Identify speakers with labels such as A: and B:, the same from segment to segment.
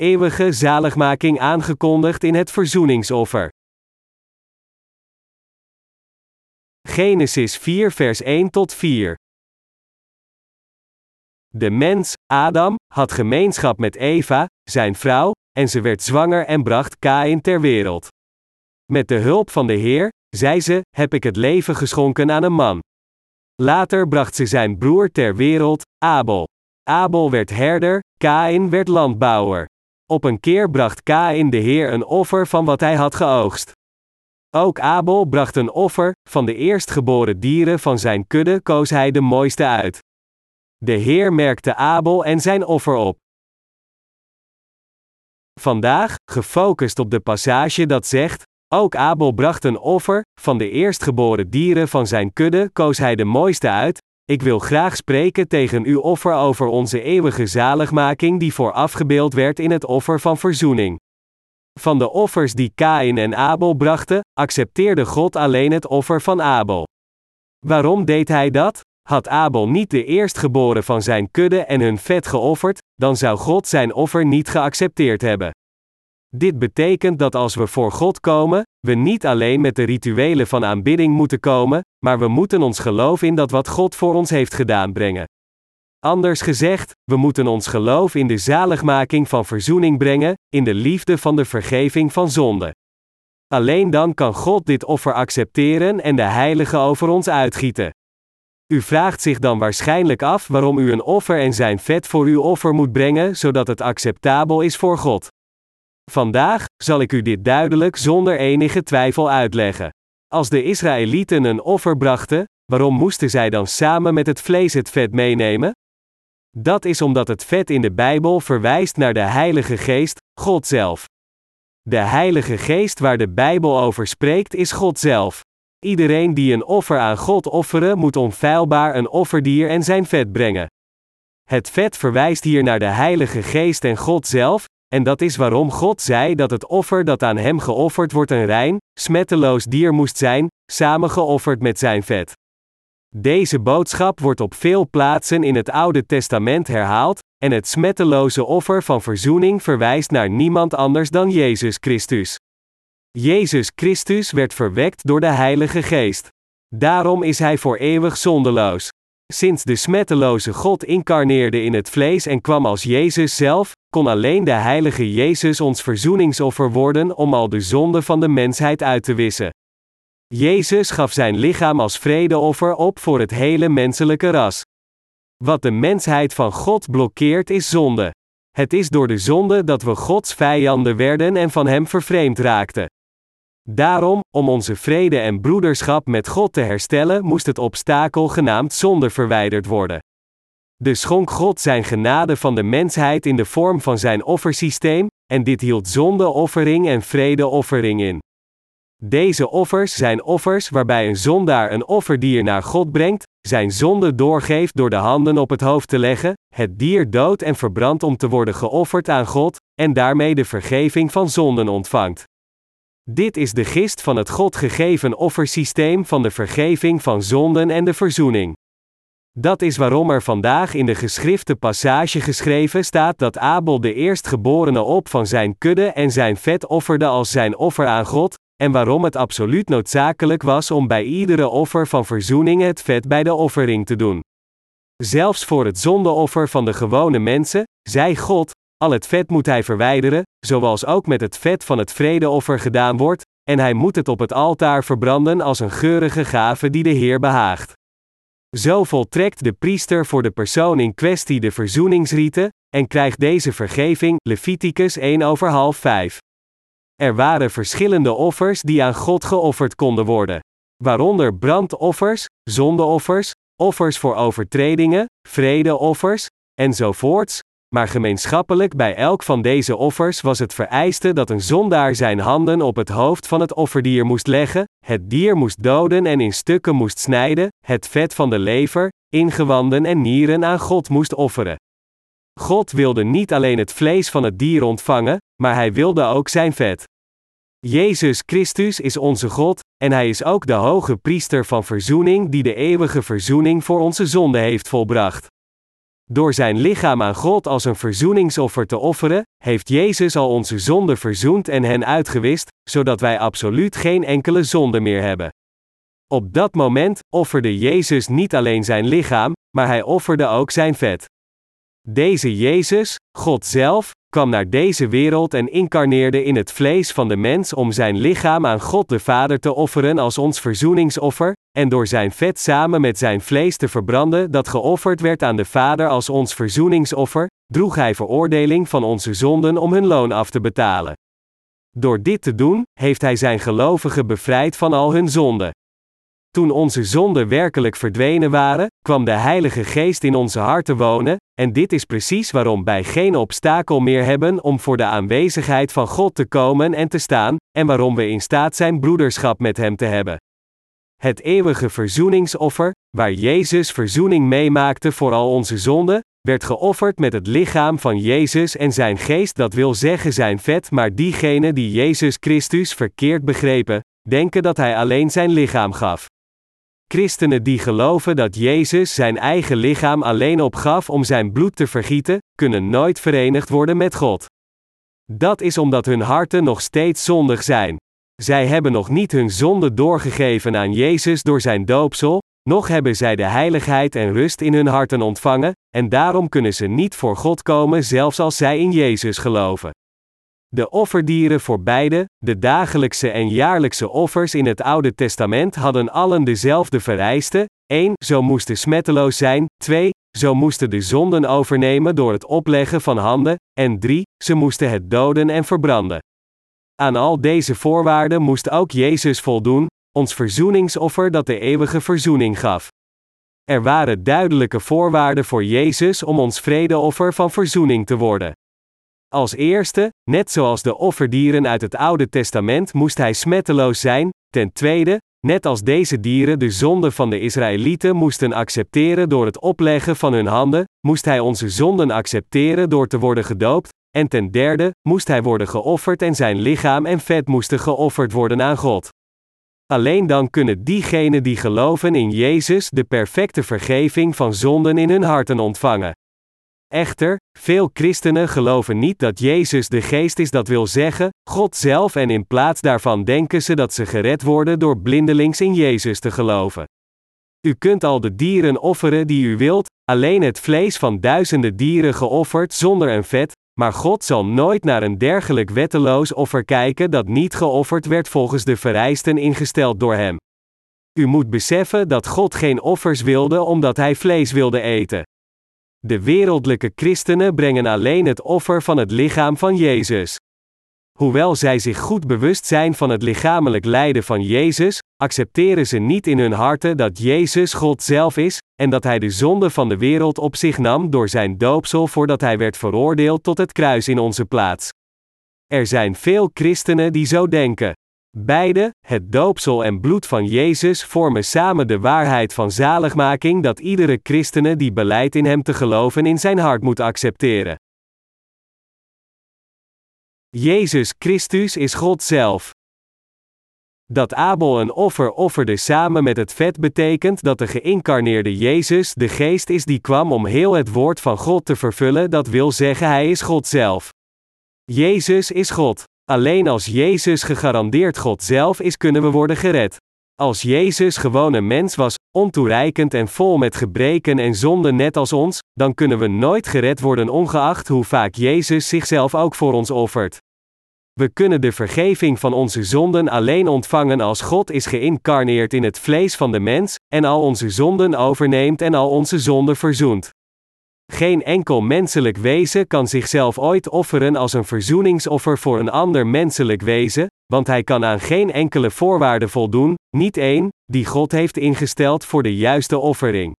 A: eeuwige zaligmaking aangekondigd in het verzoeningsoffer. Genesis 4 vers 1 tot 4 De mens, Adam, had gemeenschap met Eva, zijn vrouw, en ze werd zwanger en bracht Kain ter wereld. Met de hulp van de Heer, zei ze, heb ik het leven geschonken aan een man. Later bracht ze zijn broer ter wereld, Abel. Abel werd herder, Kain werd landbouwer. Op een keer bracht Kain de Heer een offer van wat hij had geoogst. Ook Abel bracht een offer, van de eerstgeboren dieren van zijn kudde koos hij de mooiste uit. De Heer merkte Abel en zijn offer op. Vandaag, gefocust op de passage dat zegt: Ook Abel bracht een offer, van de eerstgeboren dieren van zijn kudde koos hij de mooiste uit. Ik wil graag spreken tegen uw offer over onze eeuwige zaligmaking die voor afgebeeld werd in het offer van verzoening. Van de offers die Kain en Abel brachten, accepteerde God alleen het offer van Abel. Waarom deed hij dat? Had Abel niet de eerstgeboren van zijn kudde en hun vet geofferd, dan zou God zijn offer niet geaccepteerd hebben. Dit betekent dat als we voor God komen, we niet alleen met de rituelen van aanbidding moeten komen, maar we moeten ons geloof in dat wat God voor ons heeft gedaan brengen. Anders gezegd, we moeten ons geloof in de zaligmaking van verzoening brengen, in de liefde van de vergeving van zonde. Alleen dan kan God dit offer accepteren en de Heilige over ons uitgieten. U vraagt zich dan waarschijnlijk af waarom u een offer en zijn vet voor uw offer moet brengen, zodat het acceptabel is voor God. Vandaag zal ik u dit duidelijk zonder enige twijfel uitleggen. Als de Israëlieten een offer brachten, waarom moesten zij dan samen met het vlees het vet meenemen? Dat is omdat het vet in de Bijbel verwijst naar de Heilige Geest, God zelf. De Heilige Geest waar de Bijbel over spreekt is God zelf. Iedereen die een offer aan God offeren moet onfeilbaar een offerdier en zijn vet brengen. Het vet verwijst hier naar de Heilige Geest en God zelf, en dat is waarom God zei dat het offer dat aan hem geofferd wordt een rein, smetteloos dier moest zijn, samen geofferd met zijn vet. Deze boodschap wordt op veel plaatsen in het Oude Testament herhaald, en het smetteloze offer van verzoening verwijst naar niemand anders dan Jezus Christus. Jezus Christus werd verwekt door de Heilige Geest. Daarom is hij voor eeuwig zondeloos. Sinds de smetteloze God incarneerde in het vlees en kwam als Jezus zelf, kon alleen de heilige Jezus ons verzoeningsoffer worden om al de zonde van de mensheid uit te wissen. Jezus gaf zijn lichaam als vredeoffer op voor het hele menselijke ras. Wat de mensheid van God blokkeert is zonde. Het is door de zonde dat we Gods vijanden werden en van Hem vervreemd raakten. Daarom, om onze vrede en broederschap met God te herstellen, moest het obstakel genaamd zonde verwijderd worden. De schonk God zijn genade van de mensheid in de vorm van zijn offersysteem, en dit hield zondeoffering en vredeoffering in. Deze offers zijn offers waarbij een zondaar een offerdier naar God brengt, zijn zonde doorgeeft door de handen op het hoofd te leggen, het dier dood en verbrandt om te worden geofferd aan God, en daarmee de vergeving van zonden ontvangt. Dit is de gist van het God gegeven offersysteem van de vergeving van zonden en de verzoening. Dat is waarom er vandaag in de geschrifte passage geschreven staat dat Abel de eerstgeborene op van zijn kudde en zijn vet offerde als zijn offer aan God, en waarom het absoluut noodzakelijk was om bij iedere offer van verzoening het vet bij de offering te doen. Zelfs voor het zondeoffer van de gewone mensen, zei God, al het vet moet hij verwijderen, zoals ook met het vet van het vredeoffer gedaan wordt, en hij moet het op het altaar verbranden als een geurige gave die de Heer behaagt. Zo voltrekt de priester voor de persoon in kwestie de verzoeningsrieten, en krijgt deze vergeving, Leviticus 1 over half 5. Er waren verschillende offers die aan God geofferd konden worden. Waaronder brandoffers, zondeoffers, offers voor overtredingen, vredeoffers, enzovoorts, maar gemeenschappelijk bij elk van deze offers was het vereiste dat een zondaar zijn handen op het hoofd van het offerdier moest leggen, het dier moest doden en in stukken moest snijden, het vet van de lever, ingewanden en nieren aan God moest offeren. God wilde niet alleen het vlees van het dier ontvangen, maar hij wilde ook zijn vet. Jezus Christus is onze God, en hij is ook de hoge priester van verzoening die de eeuwige verzoening voor onze zonde heeft volbracht. Door zijn lichaam aan God als een verzoeningsoffer te offeren, heeft Jezus al onze zonden verzoend en hen uitgewist, zodat wij absoluut geen enkele zonde meer hebben. Op dat moment offerde Jezus niet alleen zijn lichaam, maar hij offerde ook zijn vet. Deze Jezus, God zelf, kwam naar deze wereld en incarneerde in het vlees van de mens om zijn lichaam aan God de Vader te offeren als ons verzoeningsoffer, en door zijn vet samen met zijn vlees te verbranden dat geofferd werd aan de Vader als ons verzoeningsoffer, droeg hij veroordeling van onze zonden om hun loon af te betalen. Door dit te doen, heeft hij zijn gelovigen bevrijd van al hun zonden. Toen onze zonden werkelijk verdwenen waren, kwam de Heilige Geest in onze harten wonen, en dit is precies waarom wij geen obstakel meer hebben om voor de aanwezigheid van God te komen en te staan, en waarom we in staat zijn broederschap met Hem te hebben. Het eeuwige verzoeningsoffer, waar Jezus verzoening meemaakte voor al onze zonden, werd geofferd met het lichaam van Jezus en zijn geest, dat wil zeggen zijn vet, maar diegenen die Jezus Christus verkeerd begrepen, denken dat hij alleen zijn lichaam gaf. Christenen die geloven dat Jezus zijn eigen lichaam alleen opgaf om zijn bloed te vergieten, kunnen nooit verenigd worden met God. Dat is omdat hun harten nog steeds zondig zijn. Zij hebben nog niet hun zonde doorgegeven aan Jezus door zijn doopsel, nog hebben zij de heiligheid en rust in hun harten ontvangen, en daarom kunnen ze niet voor God komen zelfs als zij in Jezus geloven. De offerdieren voor beide, de dagelijkse en jaarlijkse offers in het Oude Testament hadden allen dezelfde vereisten: 1. Zo moesten smetteloos zijn, 2. Zo moesten de zonden overnemen door het opleggen van handen, en 3. Ze moesten het doden en verbranden. Aan al deze voorwaarden moest ook Jezus voldoen, ons verzoeningsoffer dat de eeuwige verzoening gaf. Er waren duidelijke voorwaarden voor Jezus om ons vredeoffer van verzoening te worden. Als eerste, net zoals de offerdieren uit het Oude Testament moest hij smetteloos zijn, ten tweede, net als deze dieren de zonde van de Israëlieten moesten accepteren door het opleggen van hun handen, moest hij onze zonden accepteren door te worden gedoopt, en ten derde, moest hij worden geofferd en zijn lichaam en vet moesten geofferd worden aan God. Alleen dan kunnen diegenen die geloven in Jezus de perfecte vergeving van zonden in hun harten ontvangen. Echter, veel christenen geloven niet dat Jezus de geest is, dat wil zeggen, God zelf, en in plaats daarvan denken ze dat ze gered worden door blindelings in Jezus te geloven. U kunt al de dieren offeren die u wilt, alleen het vlees van duizenden dieren geofferd zonder een vet, maar God zal nooit naar een dergelijk wetteloos offer kijken dat niet geofferd werd volgens de vereisten ingesteld door Hem. U moet beseffen dat God geen offers wilde omdat Hij vlees wilde eten. De wereldlijke christenen brengen alleen het offer van het lichaam van Jezus. Hoewel zij zich goed bewust zijn van het lichamelijk lijden van Jezus, accepteren ze niet in hun harten dat Jezus God zelf is, en dat Hij de zonde van de wereld op zich nam door zijn doopsel voordat Hij werd veroordeeld tot het kruis in onze plaats. Er zijn veel christenen die zo denken. Beide, het doopsel en bloed van Jezus, vormen samen de waarheid van zaligmaking dat iedere christene die beleidt in Hem te geloven in zijn hart moet accepteren. Jezus Christus is God zelf. Dat Abel een offer offerde samen met het vet betekent dat de geïncarneerde Jezus de geest is die kwam om heel het woord van God te vervullen, dat wil zeggen Hij is God zelf. Jezus is God. Alleen als Jezus gegarandeerd God zelf is, kunnen we worden gered. Als Jezus gewoon een mens was, ontoereikend en vol met gebreken en zonden net als ons, dan kunnen we nooit gered worden ongeacht hoe vaak Jezus zichzelf ook voor ons offert. We kunnen de vergeving van onze zonden alleen ontvangen als God is geïncarneerd in het vlees van de mens, en al onze zonden overneemt en al onze zonden verzoent. Geen enkel menselijk wezen kan zichzelf ooit offeren als een verzoeningsoffer voor een ander menselijk wezen, want hij kan aan geen enkele voorwaarde voldoen, niet één, die God heeft ingesteld voor de juiste offering.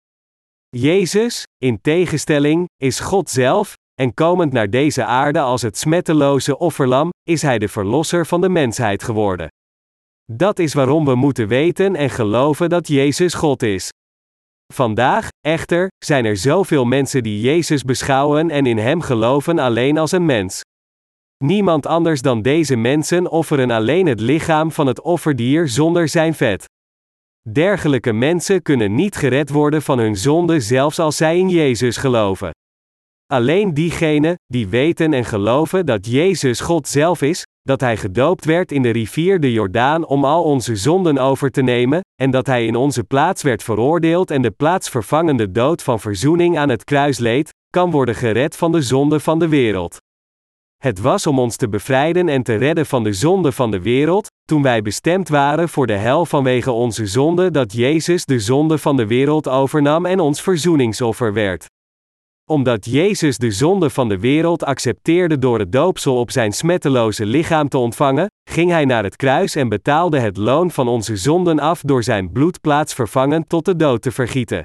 A: Jezus, in tegenstelling, is God zelf, en komend naar deze aarde als het smetteloze offerlam, is hij de verlosser van de mensheid geworden. Dat is waarom we moeten weten en geloven dat Jezus God is. Vandaag, echter, zijn er zoveel mensen die Jezus beschouwen en in Hem geloven alleen als een mens. Niemand anders dan deze mensen offeren alleen het lichaam van het offerdier zonder zijn vet. Dergelijke mensen kunnen niet gered worden van hun zonde zelfs als zij in Jezus geloven. Alleen diegenen, die weten en geloven dat Jezus God zelf is, dat Hij gedoopt werd in de rivier de Jordaan om al onze zonden over te nemen, en dat Hij in onze plaats werd veroordeeld en de plaatsvervangende dood van verzoening aan het kruis leed, kan worden gered van de zonde van de wereld. Het was om ons te bevrijden en te redden van de zonde van de wereld, toen wij bestemd waren voor de hel vanwege onze zonde, dat Jezus de zonde van de wereld overnam en ons verzoeningsoffer werd omdat Jezus de zonde van de wereld accepteerde door het doopsel op zijn smetteloze lichaam te ontvangen, ging hij naar het kruis en betaalde het loon van onze zonden af door zijn bloed plaatsvervangend tot de dood te vergieten.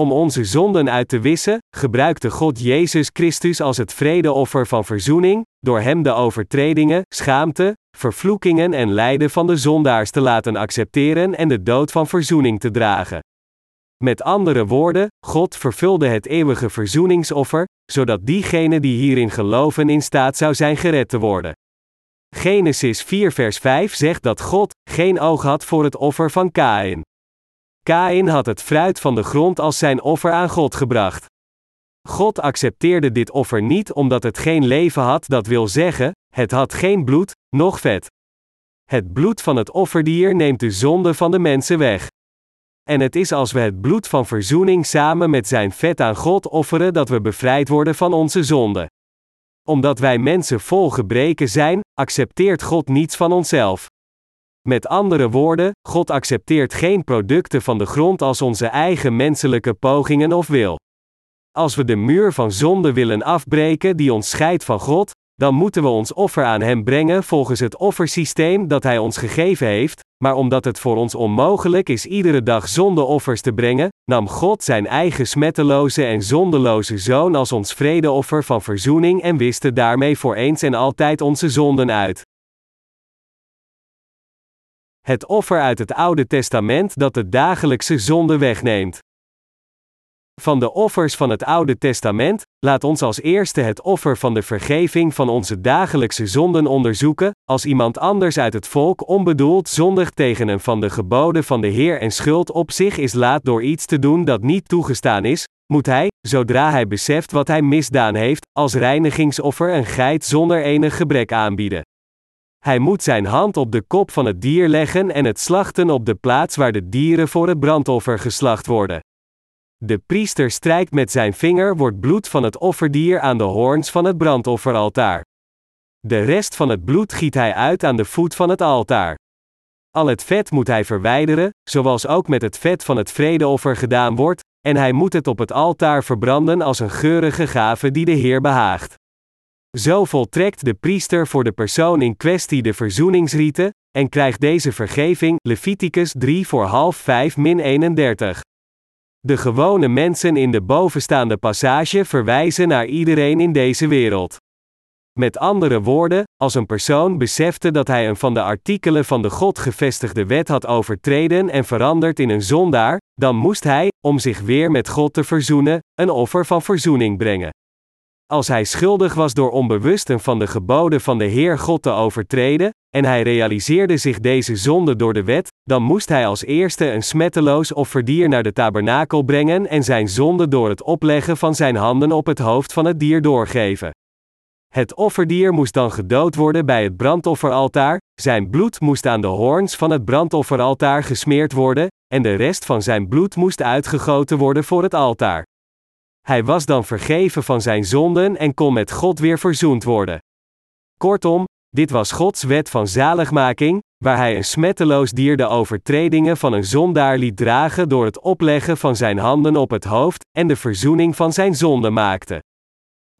A: Om onze zonden uit te wissen, gebruikte God Jezus Christus als het vredeoffer van verzoening, door hem de overtredingen, schaamte, vervloekingen en lijden van de zondaars te laten accepteren en de dood van verzoening te dragen. Met andere woorden, God vervulde het eeuwige verzoeningsoffer, zodat diegene die hierin geloven in staat zou zijn gered te worden. Genesis 4 vers 5 zegt dat God geen oog had voor het offer van Kain. Kain had het fruit van de grond als zijn offer aan God gebracht. God accepteerde dit offer niet omdat het geen leven had, dat wil zeggen, het had geen bloed, noch vet. Het bloed van het offerdier neemt de zonde van de mensen weg. En het is als we het bloed van verzoening samen met zijn vet aan God offeren dat we bevrijd worden van onze zonde. Omdat wij mensen vol gebreken zijn, accepteert God niets van onszelf. Met andere woorden, God accepteert geen producten van de grond als onze eigen menselijke pogingen of wil. Als we de muur van zonde willen afbreken die ons scheidt van God, dan moeten we ons offer aan Hem brengen volgens het offersysteem dat Hij ons gegeven heeft, maar omdat het voor ons onmogelijk is iedere dag zondeoffers te brengen, nam God Zijn eigen smetteloze en zondeloze Zoon als ons vredeoffer van verzoening en wiste daarmee voor eens en altijd onze zonden uit. Het offer uit het Oude Testament dat de dagelijkse zonde wegneemt. Van de offers van het Oude Testament, laat ons als eerste het offer van de vergeving van onze dagelijkse zonden onderzoeken, als iemand anders uit het volk onbedoeld zondigt tegen een van de geboden van de Heer en schuld op zich is laat door iets te doen dat niet toegestaan is, moet hij, zodra hij beseft wat hij misdaan heeft, als reinigingsoffer een geit zonder enig gebrek aanbieden. Hij moet zijn hand op de kop van het dier leggen en het slachten op de plaats waar de dieren voor het brandoffer geslacht worden. De priester strijkt met zijn vinger wordt bloed van het offerdier aan de hoorns van het brandofferaltaar. De rest van het bloed giet hij uit aan de voet van het altaar. Al het vet moet hij verwijderen, zoals ook met het vet van het vredeoffer gedaan wordt, en hij moet het op het altaar verbranden als een geurige gave die de Heer behaagt. Zo voltrekt de priester voor de persoon in kwestie de verzoeningsrieten, en krijgt deze vergeving, Leviticus 3 voor half 5 min 31. De gewone mensen in de bovenstaande passage verwijzen naar iedereen in deze wereld. Met andere woorden, als een persoon besefte dat hij een van de artikelen van de God gevestigde wet had overtreden en veranderd in een zondaar, dan moest hij, om zich weer met God te verzoenen, een offer van verzoening brengen. Als hij schuldig was door onbewust een van de geboden van de Heer God te overtreden, en hij realiseerde zich deze zonde door de wet, dan moest hij als eerste een smetteloos offerdier naar de tabernakel brengen en zijn zonde door het opleggen van zijn handen op het hoofd van het dier doorgeven. Het offerdier moest dan gedood worden bij het brandofferaltaar, zijn bloed moest aan de hoorns van het brandofferaltaar gesmeerd worden, en de rest van zijn bloed moest uitgegoten worden voor het altaar. Hij was dan vergeven van zijn zonden en kon met God weer verzoend worden. Kortom, dit was Gods wet van zaligmaking, waar hij een smetteloos dier de overtredingen van een zondaar liet dragen door het opleggen van zijn handen op het hoofd en de verzoening van zijn zonde maakte.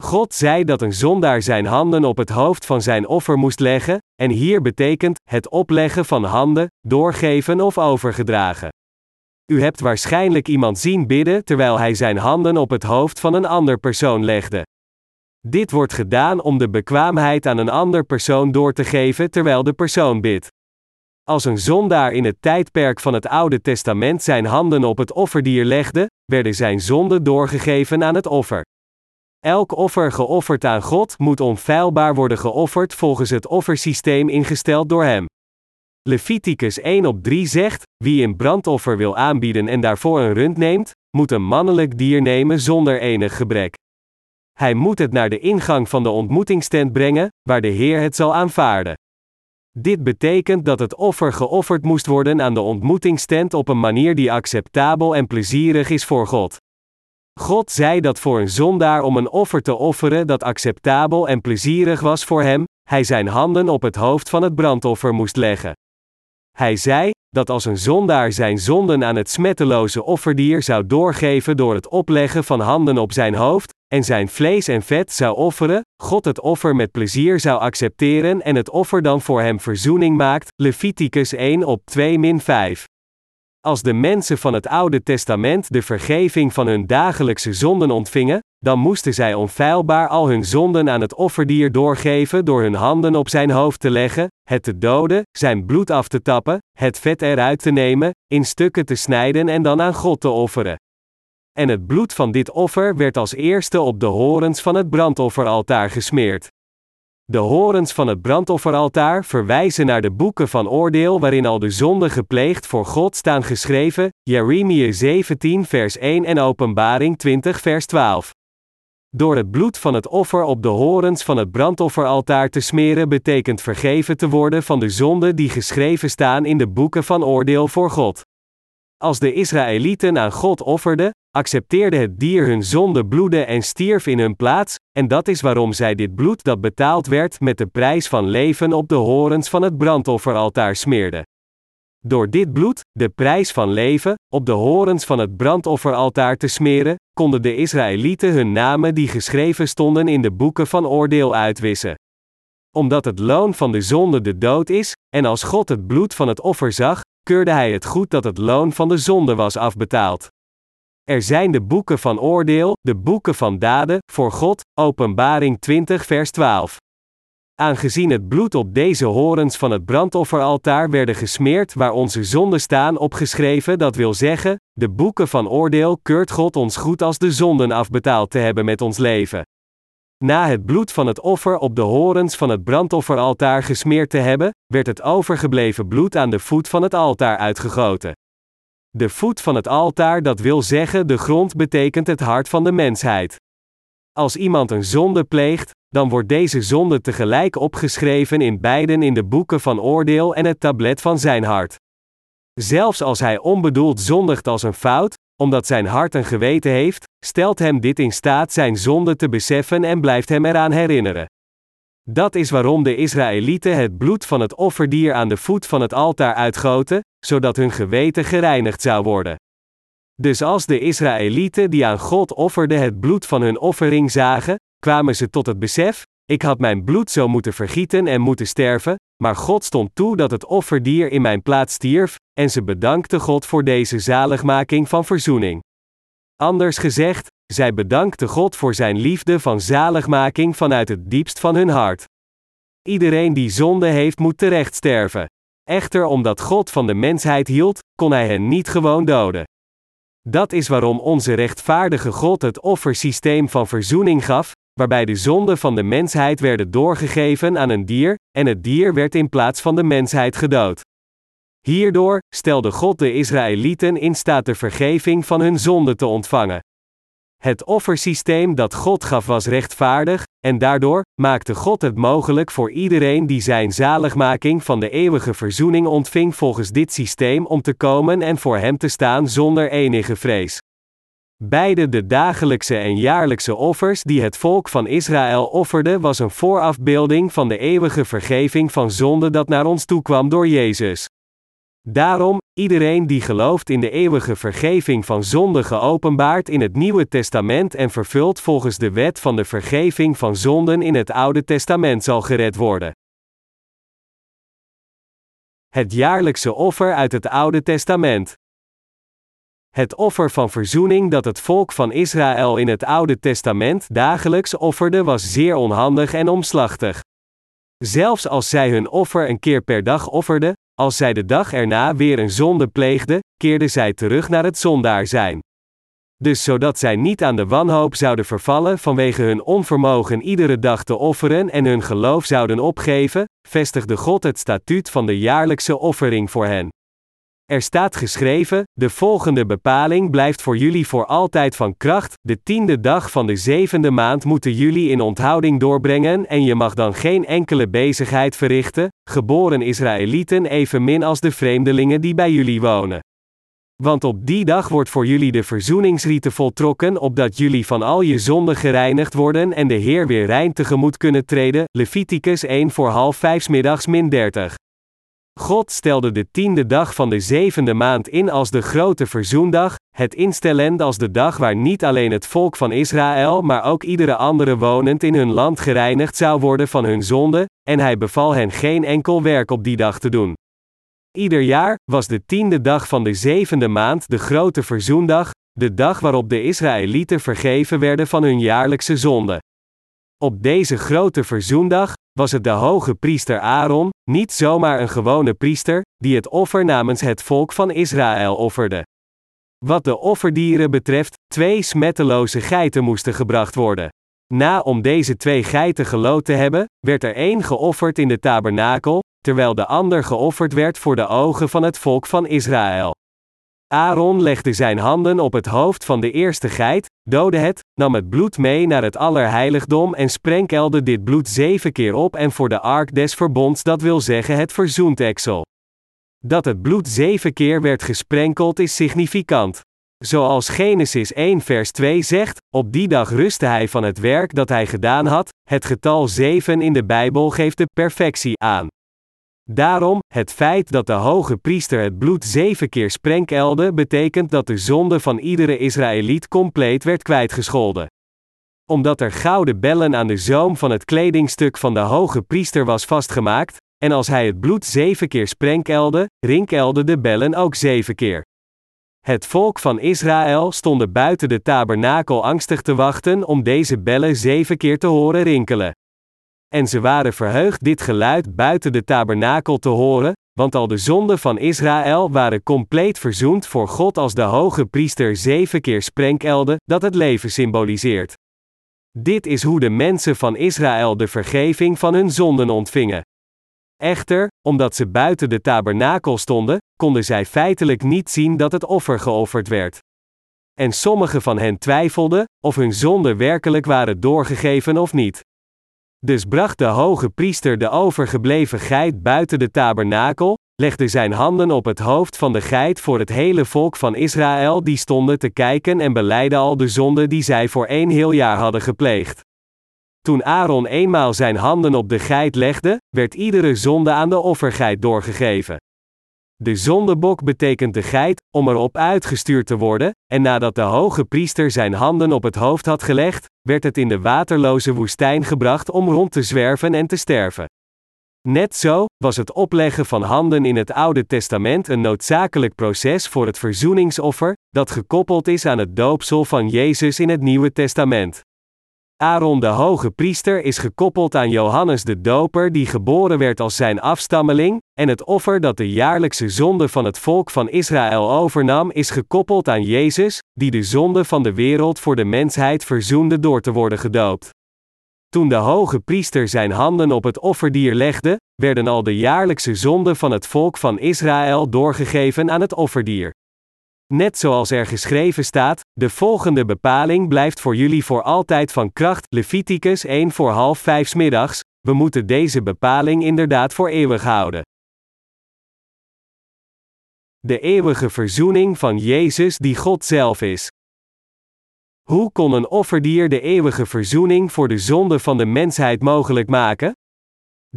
A: God zei dat een zondaar zijn handen op het hoofd van zijn offer moest leggen, en hier betekent het opleggen van handen, doorgeven of overgedragen. U hebt waarschijnlijk iemand zien bidden terwijl hij zijn handen op het hoofd van een ander persoon legde. Dit wordt gedaan om de bekwaamheid aan een ander persoon door te geven terwijl de persoon bidt. Als een zondaar in het tijdperk van het Oude Testament zijn handen op het offerdier legde, werden zijn zonden doorgegeven aan het offer. Elk offer geofferd aan God moet onfeilbaar worden geofferd volgens het offersysteem ingesteld door hem. Leviticus 1 op 3 zegt: Wie een brandoffer wil aanbieden en daarvoor een rund neemt, moet een mannelijk dier nemen zonder enig gebrek. Hij moet het naar de ingang van de ontmoetingstent brengen, waar de Heer het zal aanvaarden. Dit betekent dat het offer geofferd moest worden aan de ontmoetingstent op een manier die acceptabel en plezierig is voor God. God zei dat voor een zondaar om een offer te offeren dat acceptabel en plezierig was voor hem, hij zijn handen op het hoofd van het brandoffer moest leggen. Hij zei dat als een zondaar zijn zonden aan het smetteloze offerdier zou doorgeven door het opleggen van handen op zijn hoofd, en zijn vlees en vet zou offeren, God het offer met plezier zou accepteren en het offer dan voor hem verzoening maakt. Leviticus 1 op 2 5. Als de mensen van het Oude Testament de vergeving van hun dagelijkse zonden ontvingen, dan moesten zij onfeilbaar al hun zonden aan het offerdier doorgeven door hun handen op zijn hoofd te leggen, het te doden, zijn bloed af te tappen, het vet eruit te nemen, in stukken te snijden en dan aan God te offeren. En het bloed van dit offer werd als eerste op de horens van het brandofferaltaar gesmeerd. De horens van het brandofferaltaar verwijzen naar de boeken van oordeel waarin al de zonden gepleegd voor God staan geschreven, Jeremia 17 vers 1 en Openbaring 20 vers 12. Door het bloed van het offer op de horens van het brandofferaltaar te smeren betekent vergeven te worden van de zonden die geschreven staan in de boeken van oordeel voor God. Als de Israëlieten aan God offerden, accepteerde het dier hun zonde bloeden en stierf in hun plaats, en dat is waarom zij dit bloed dat betaald werd met de prijs van leven op de horens van het brandofferaltaar smeerden. Door dit bloed, de prijs van leven, op de horens van het brandofferaltaar te smeren, konden de Israëlieten hun namen die geschreven stonden in de boeken van oordeel uitwissen. Omdat het loon van de zonde de dood is, en als God het bloed van het offer zag, keurde hij het goed dat het loon van de zonde was afbetaald. Er zijn de boeken van oordeel, de boeken van daden, voor God, Openbaring 20 vers 12. Aangezien het bloed op deze horens van het brandofferaltaar werden gesmeerd waar onze zonden staan opgeschreven, dat wil zeggen, de boeken van oordeel keurt God ons goed als de zonden afbetaald te hebben met ons leven. Na het bloed van het offer op de horens van het brandofferaltaar gesmeerd te hebben, werd het overgebleven bloed aan de voet van het altaar uitgegoten. De voet van het altaar, dat wil zeggen, de grond betekent het hart van de mensheid. Als iemand een zonde pleegt, dan wordt deze zonde tegelijk opgeschreven in beiden in de boeken van oordeel en het tablet van zijn hart. Zelfs als hij onbedoeld zondigt als een fout, omdat zijn hart een geweten heeft, stelt hem dit in staat zijn zonde te beseffen en blijft hem eraan herinneren. Dat is waarom de Israëlieten het bloed van het offerdier aan de voet van het altaar uitgoten, zodat hun geweten gereinigd zou worden. Dus als de Israëlieten die aan God offerden het bloed van hun offering zagen, kwamen ze tot het besef: ik had mijn bloed zo moeten vergieten en moeten sterven, maar God stond toe dat het offerdier in mijn plaats stierf, en ze bedankten God voor deze zaligmaking van verzoening. Anders gezegd, zij bedankten God voor zijn liefde van zaligmaking vanuit het diepst van hun hart. Iedereen die zonde heeft moet terecht sterven. Echter omdat God van de mensheid hield, kon hij hen niet gewoon doden. Dat is waarom onze rechtvaardige God het offersysteem van verzoening gaf, waarbij de zonden van de mensheid werden doorgegeven aan een dier, en het dier werd in plaats van de mensheid gedood. Hierdoor stelde God de Israëlieten in staat de vergeving van hun zonden te ontvangen. Het offersysteem dat God gaf was rechtvaardig, en daardoor maakte God het mogelijk voor iedereen die zijn zaligmaking van de eeuwige verzoening ontving volgens dit systeem om te komen en voor Hem te staan zonder enige vrees. Beide de dagelijkse en jaarlijkse offers die het volk van Israël offerde was een voorafbeelding van de eeuwige vergeving van zonde dat naar ons toekwam door Jezus. Daarom, iedereen die gelooft in de eeuwige vergeving van zonde geopenbaard in het Nieuwe Testament en vervult volgens de wet van de vergeving van zonden in het Oude Testament zal gered worden. Het jaarlijkse offer uit het Oude Testament. Het offer van verzoening dat het volk van Israël in het Oude Testament dagelijks offerde was zeer onhandig en omslachtig. Zelfs als zij hun offer een keer per dag offerden, als zij de dag erna weer een zonde pleegden, keerden zij terug naar het zondaar zijn. Dus zodat zij niet aan de wanhoop zouden vervallen vanwege hun onvermogen iedere dag te offeren en hun geloof zouden opgeven, vestigde God het statuut van de jaarlijkse offering voor hen. Er staat geschreven: De volgende bepaling blijft voor jullie voor altijd van kracht. De tiende dag van de zevende maand moeten jullie in onthouding doorbrengen en je mag dan geen enkele bezigheid verrichten, geboren Israëlieten evenmin als de vreemdelingen die bij jullie wonen. Want op die dag wordt voor jullie de verzoeningsrieten voltrokken, opdat jullie van al je zonden gereinigd worden en de Heer weer rein tegemoet kunnen treden. Leviticus 1 voor half vijf middags min 30. God stelde de tiende dag van de zevende maand in als de grote verzoendag, het instellend als de dag waar niet alleen het volk van Israël, maar ook iedere andere wonend in hun land gereinigd zou worden van hun zonde, en hij beval hen geen enkel werk op die dag te doen. Ieder jaar was de tiende dag van de zevende maand de grote verzoendag, de dag waarop de Israëlieten vergeven werden van hun jaarlijkse zonde. Op deze grote verzoendag was het de hoge priester Aaron, niet zomaar een gewone priester, die het offer namens het volk van Israël offerde. Wat de offerdieren betreft, twee smetteloze geiten moesten gebracht worden. Na om deze twee geiten gelood te hebben, werd er één geofferd in de tabernakel, terwijl de ander geofferd werd voor de ogen van het volk van Israël. Aaron legde zijn handen op het hoofd van de eerste geit, doodde het, nam het bloed mee naar het allerheiligdom en sprenkelde dit bloed zeven keer op en voor de ark des verbonds, dat wil zeggen het verzoenteksel. Dat het bloed zeven keer werd gesprenkeld is significant. Zoals Genesis 1 vers 2 zegt, op die dag rustte hij van het werk dat hij gedaan had, het getal 7 in de Bijbel geeft de perfectie aan. Daarom, het feit dat de hoge priester het bloed zeven keer sprenkelde, betekent dat de zonde van iedere Israëliet compleet werd kwijtgescholden. Omdat er gouden bellen aan de zoom van het kledingstuk van de hoge priester was vastgemaakt, en als hij het bloed zeven keer sprenkelde, rinkelde de bellen ook zeven keer. Het volk van Israël stond buiten de tabernakel angstig te wachten om deze bellen zeven keer te horen rinkelen. En ze waren verheugd dit geluid buiten de tabernakel te horen, want al de zonden van Israël waren compleet verzoend voor God als de hoge priester zeven keer sprenkelde, dat het leven symboliseert. Dit is hoe de mensen van Israël de vergeving van hun zonden ontvingen. Echter, omdat ze buiten de tabernakel stonden, konden zij feitelijk niet zien dat het offer geofferd werd. En sommigen van hen twijfelden of hun zonden werkelijk waren doorgegeven of niet. Dus bracht de hoge priester de overgebleven geit buiten de tabernakel, legde zijn handen op het hoofd van de geit voor het hele volk van Israël die stonden te kijken en beleidde al de zonden die zij voor één heel jaar hadden gepleegd. Toen Aaron eenmaal zijn handen op de geit legde, werd iedere zonde aan de offergeit doorgegeven. De zondebok betekent de geit, om erop uitgestuurd te worden, en nadat de hoge priester zijn handen op het hoofd had gelegd, werd het in de waterloze woestijn gebracht om rond te zwerven en te sterven. Net zo was het opleggen van handen in het Oude Testament een noodzakelijk proces voor het verzoeningsoffer, dat gekoppeld is aan het doopsel van Jezus in het Nieuwe Testament. Aaron de hoge priester is gekoppeld aan Johannes de Doper die geboren werd als zijn afstammeling, en het offer dat de jaarlijkse zonde van het volk van Israël overnam is gekoppeld aan Jezus, die de zonde van de wereld voor de mensheid verzoende door te worden gedoopt. Toen de hoge priester zijn handen op het offerdier legde, werden al de jaarlijkse zonden van het volk van Israël doorgegeven aan het offerdier. Net zoals er geschreven staat, de volgende bepaling blijft voor jullie voor altijd van kracht, Leviticus 1 voor half vijf middags, we moeten deze bepaling inderdaad voor eeuwig houden. De eeuwige verzoening van Jezus die God zelf is. Hoe kon een offerdier de eeuwige verzoening voor de zonde van de mensheid mogelijk maken?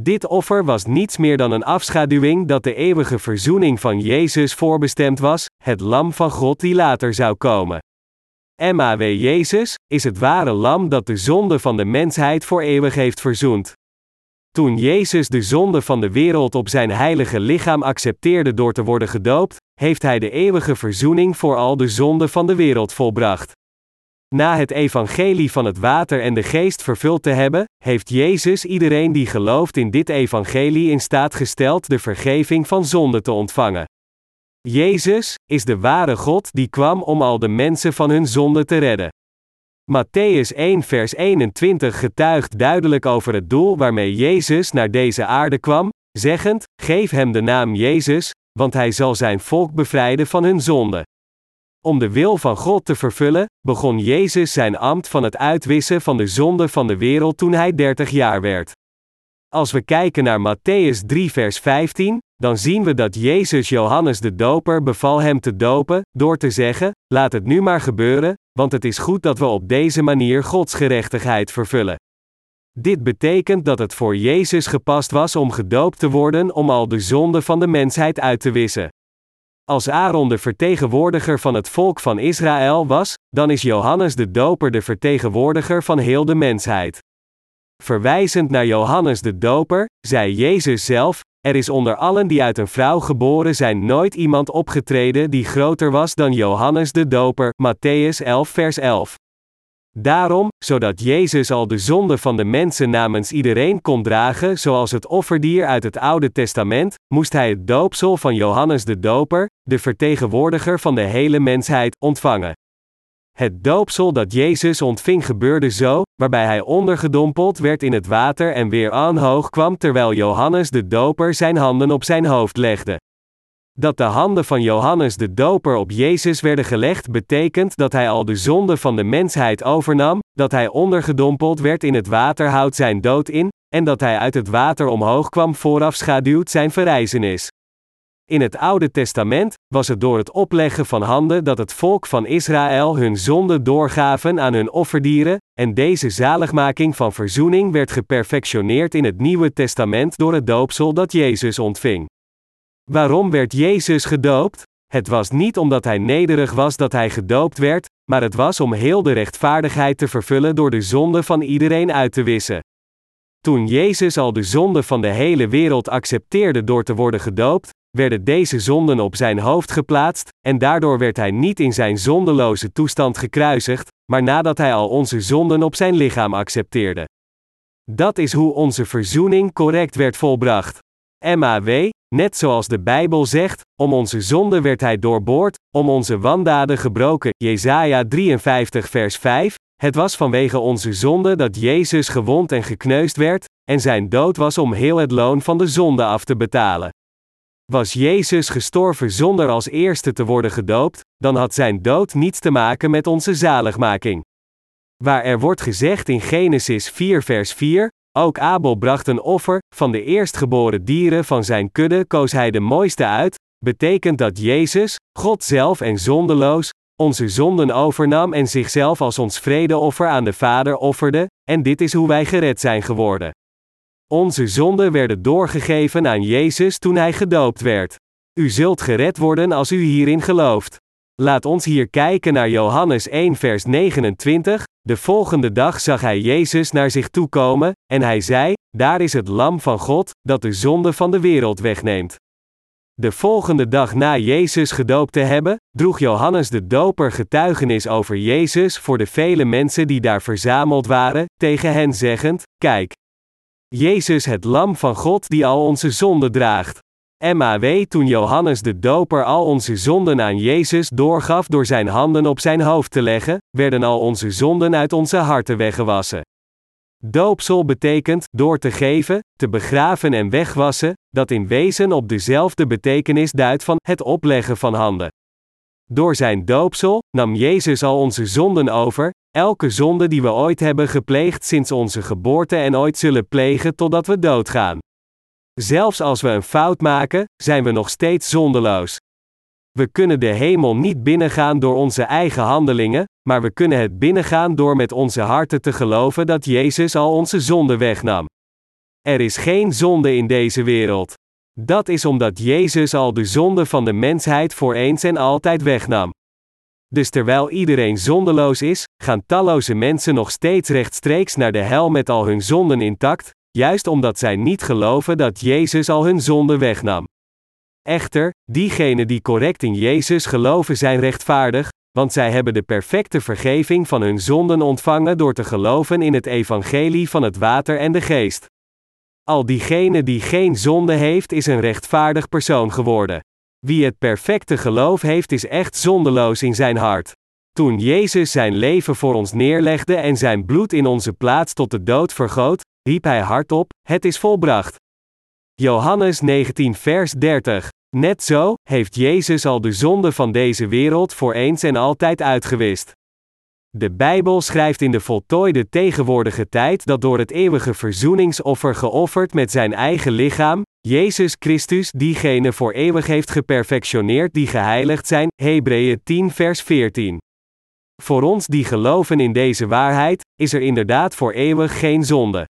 A: Dit offer was niets meer dan een afschaduwing dat de eeuwige verzoening van Jezus voorbestemd was, het lam van God die later zou komen. MAW Jezus is het ware lam dat de zonde van de mensheid voor eeuwig heeft verzoend. Toen Jezus de zonde van de wereld op zijn heilige lichaam accepteerde door te worden gedoopt, heeft hij de eeuwige verzoening voor al de zonden van de wereld volbracht. Na het evangelie van het water en de geest vervuld te hebben, heeft Jezus iedereen die gelooft in dit evangelie in staat gesteld de vergeving van zonde te ontvangen. Jezus is de ware God die kwam om al de mensen van hun zonde te redden. Matthäus 1 vers 21 getuigt duidelijk over het doel waarmee Jezus naar deze aarde kwam, zeggend: Geef hem de naam Jezus, want hij zal zijn volk bevrijden van hun zonde. Om de wil van God te vervullen, begon Jezus zijn ambt van het uitwissen van de zonde van de wereld toen hij 30 jaar werd. Als we kijken naar Matthäus 3, vers 15, dan zien we dat Jezus Johannes de Doper beval hem te dopen, door te zeggen: Laat het nu maar gebeuren, want het is goed dat we op deze manier Gods gerechtigheid vervullen. Dit betekent dat het voor Jezus gepast was om gedoopt te worden om al de zonde van de mensheid uit te wissen. Als Aaron de vertegenwoordiger van het volk van Israël was, dan is Johannes de Doper de vertegenwoordiger van heel de mensheid. Verwijzend naar Johannes de Doper, zei Jezus zelf: Er is onder allen die uit een vrouw geboren zijn nooit iemand opgetreden die groter was dan Johannes de Doper. Matthäus 11, vers 11. Daarom, zodat Jezus al de zonde van de mensen namens iedereen kon dragen, zoals het offerdier uit het Oude Testament, moest hij het doopsel van Johannes de Doper, de vertegenwoordiger van de hele mensheid, ontvangen. Het doopsel dat Jezus ontving gebeurde zo, waarbij hij ondergedompeld werd in het water en weer aanhoog kwam terwijl Johannes de Doper zijn handen op zijn hoofd legde. Dat de handen van Johannes de Doper op Jezus werden gelegd betekent dat hij al de zonde van de mensheid overnam, dat hij ondergedompeld werd in het water houdt zijn dood in, en dat hij uit het water omhoog kwam voorafschaduwt zijn verrijzenis. In het Oude Testament was het door het opleggen van handen dat het volk van Israël hun zonde doorgaven aan hun offerdieren, en deze zaligmaking van verzoening werd geperfectioneerd in het Nieuwe Testament door het doopsel dat Jezus ontving. Waarom werd Jezus gedoopt? Het was niet omdat hij nederig was dat hij gedoopt werd, maar het was om heel de rechtvaardigheid te vervullen door de zonde van iedereen uit te wissen. Toen Jezus al de zonde van de hele wereld accepteerde door te worden gedoopt, werden deze zonden op zijn hoofd geplaatst, en daardoor werd hij niet in zijn zondeloze toestand gekruisigd, maar nadat hij al onze zonden op zijn lichaam accepteerde. Dat is hoe onze verzoening correct werd volbracht. MAW, net zoals de Bijbel zegt, om onze zonde werd hij doorboord, om onze wandaden gebroken. Jesaja 53 vers 5. Het was vanwege onze zonde dat Jezus gewond en gekneusd werd, en zijn dood was om heel het loon van de zonde af te betalen. Was Jezus gestorven zonder als eerste te worden gedoopt, dan had zijn dood niets te maken met onze zaligmaking. Waar er wordt gezegd in Genesis 4 vers 4, ook Abel bracht een offer, van de eerstgeboren dieren van zijn kudde koos hij de mooiste uit, betekent dat Jezus, God zelf en zondeloos, onze zonden overnam en zichzelf als ons vredeoffer aan de Vader offerde, en dit is hoe wij gered zijn geworden. Onze zonden werden doorgegeven aan Jezus toen hij gedoopt werd. U zult gered worden als u hierin gelooft. Laat ons hier kijken naar Johannes 1 vers 29. De volgende dag zag hij Jezus naar zich toe komen, en hij zei: Daar is het Lam van God, dat de zonde van de wereld wegneemt. De volgende dag na Jezus gedoopt te hebben, droeg Johannes de Doper getuigenis over Jezus voor de vele mensen die daar verzameld waren, tegen hen zeggend: Kijk, Jezus het Lam van God die al onze zonden draagt. MAW toen Johannes de Doper al onze zonden aan Jezus doorgaf door zijn handen op zijn hoofd te leggen, werden al onze zonden uit onze harten weggewassen. Doopsel betekent door te geven, te begraven en wegwassen, dat in wezen op dezelfde betekenis duidt van het opleggen van handen. Door zijn doopsel nam Jezus al onze zonden over, elke zonde die we ooit hebben gepleegd sinds onze geboorte en ooit zullen plegen totdat we doodgaan. Zelfs als we een fout maken, zijn we nog steeds zondeloos. We kunnen de hemel niet binnengaan door onze eigen handelingen, maar we kunnen het binnengaan door met onze harten te geloven dat Jezus al onze zonde wegnam. Er is geen zonde in deze wereld. Dat is omdat Jezus al de zonde van de mensheid voor eens en altijd wegnam. Dus terwijl iedereen zondeloos is, gaan talloze mensen nog steeds rechtstreeks naar de hel met al hun zonden intact, juist omdat zij niet geloven dat Jezus al hun zonde wegnam. Echter, diegenen die correct in Jezus geloven zijn rechtvaardig, want zij hebben de perfecte vergeving van hun zonden ontvangen door te geloven in het evangelie van het water en de geest. Al diegene die geen zonde heeft, is een rechtvaardig persoon geworden. Wie het perfecte geloof heeft, is echt zondeloos in zijn hart. Toen Jezus zijn leven voor ons neerlegde en zijn bloed in onze plaats tot de dood vergoot, riep hij hardop: Het is volbracht. Johannes 19, vers 30. Net zo, heeft Jezus al de zonde van deze wereld voor eens en altijd uitgewist. De Bijbel schrijft in de voltooide tegenwoordige tijd dat door het eeuwige verzoeningsoffer geofferd met zijn eigen lichaam, Jezus Christus diegene voor eeuwig heeft geperfectioneerd die geheiligd zijn, Hebreeën 10 vers 14. Voor ons die geloven in deze waarheid, is er inderdaad voor eeuwig geen zonde.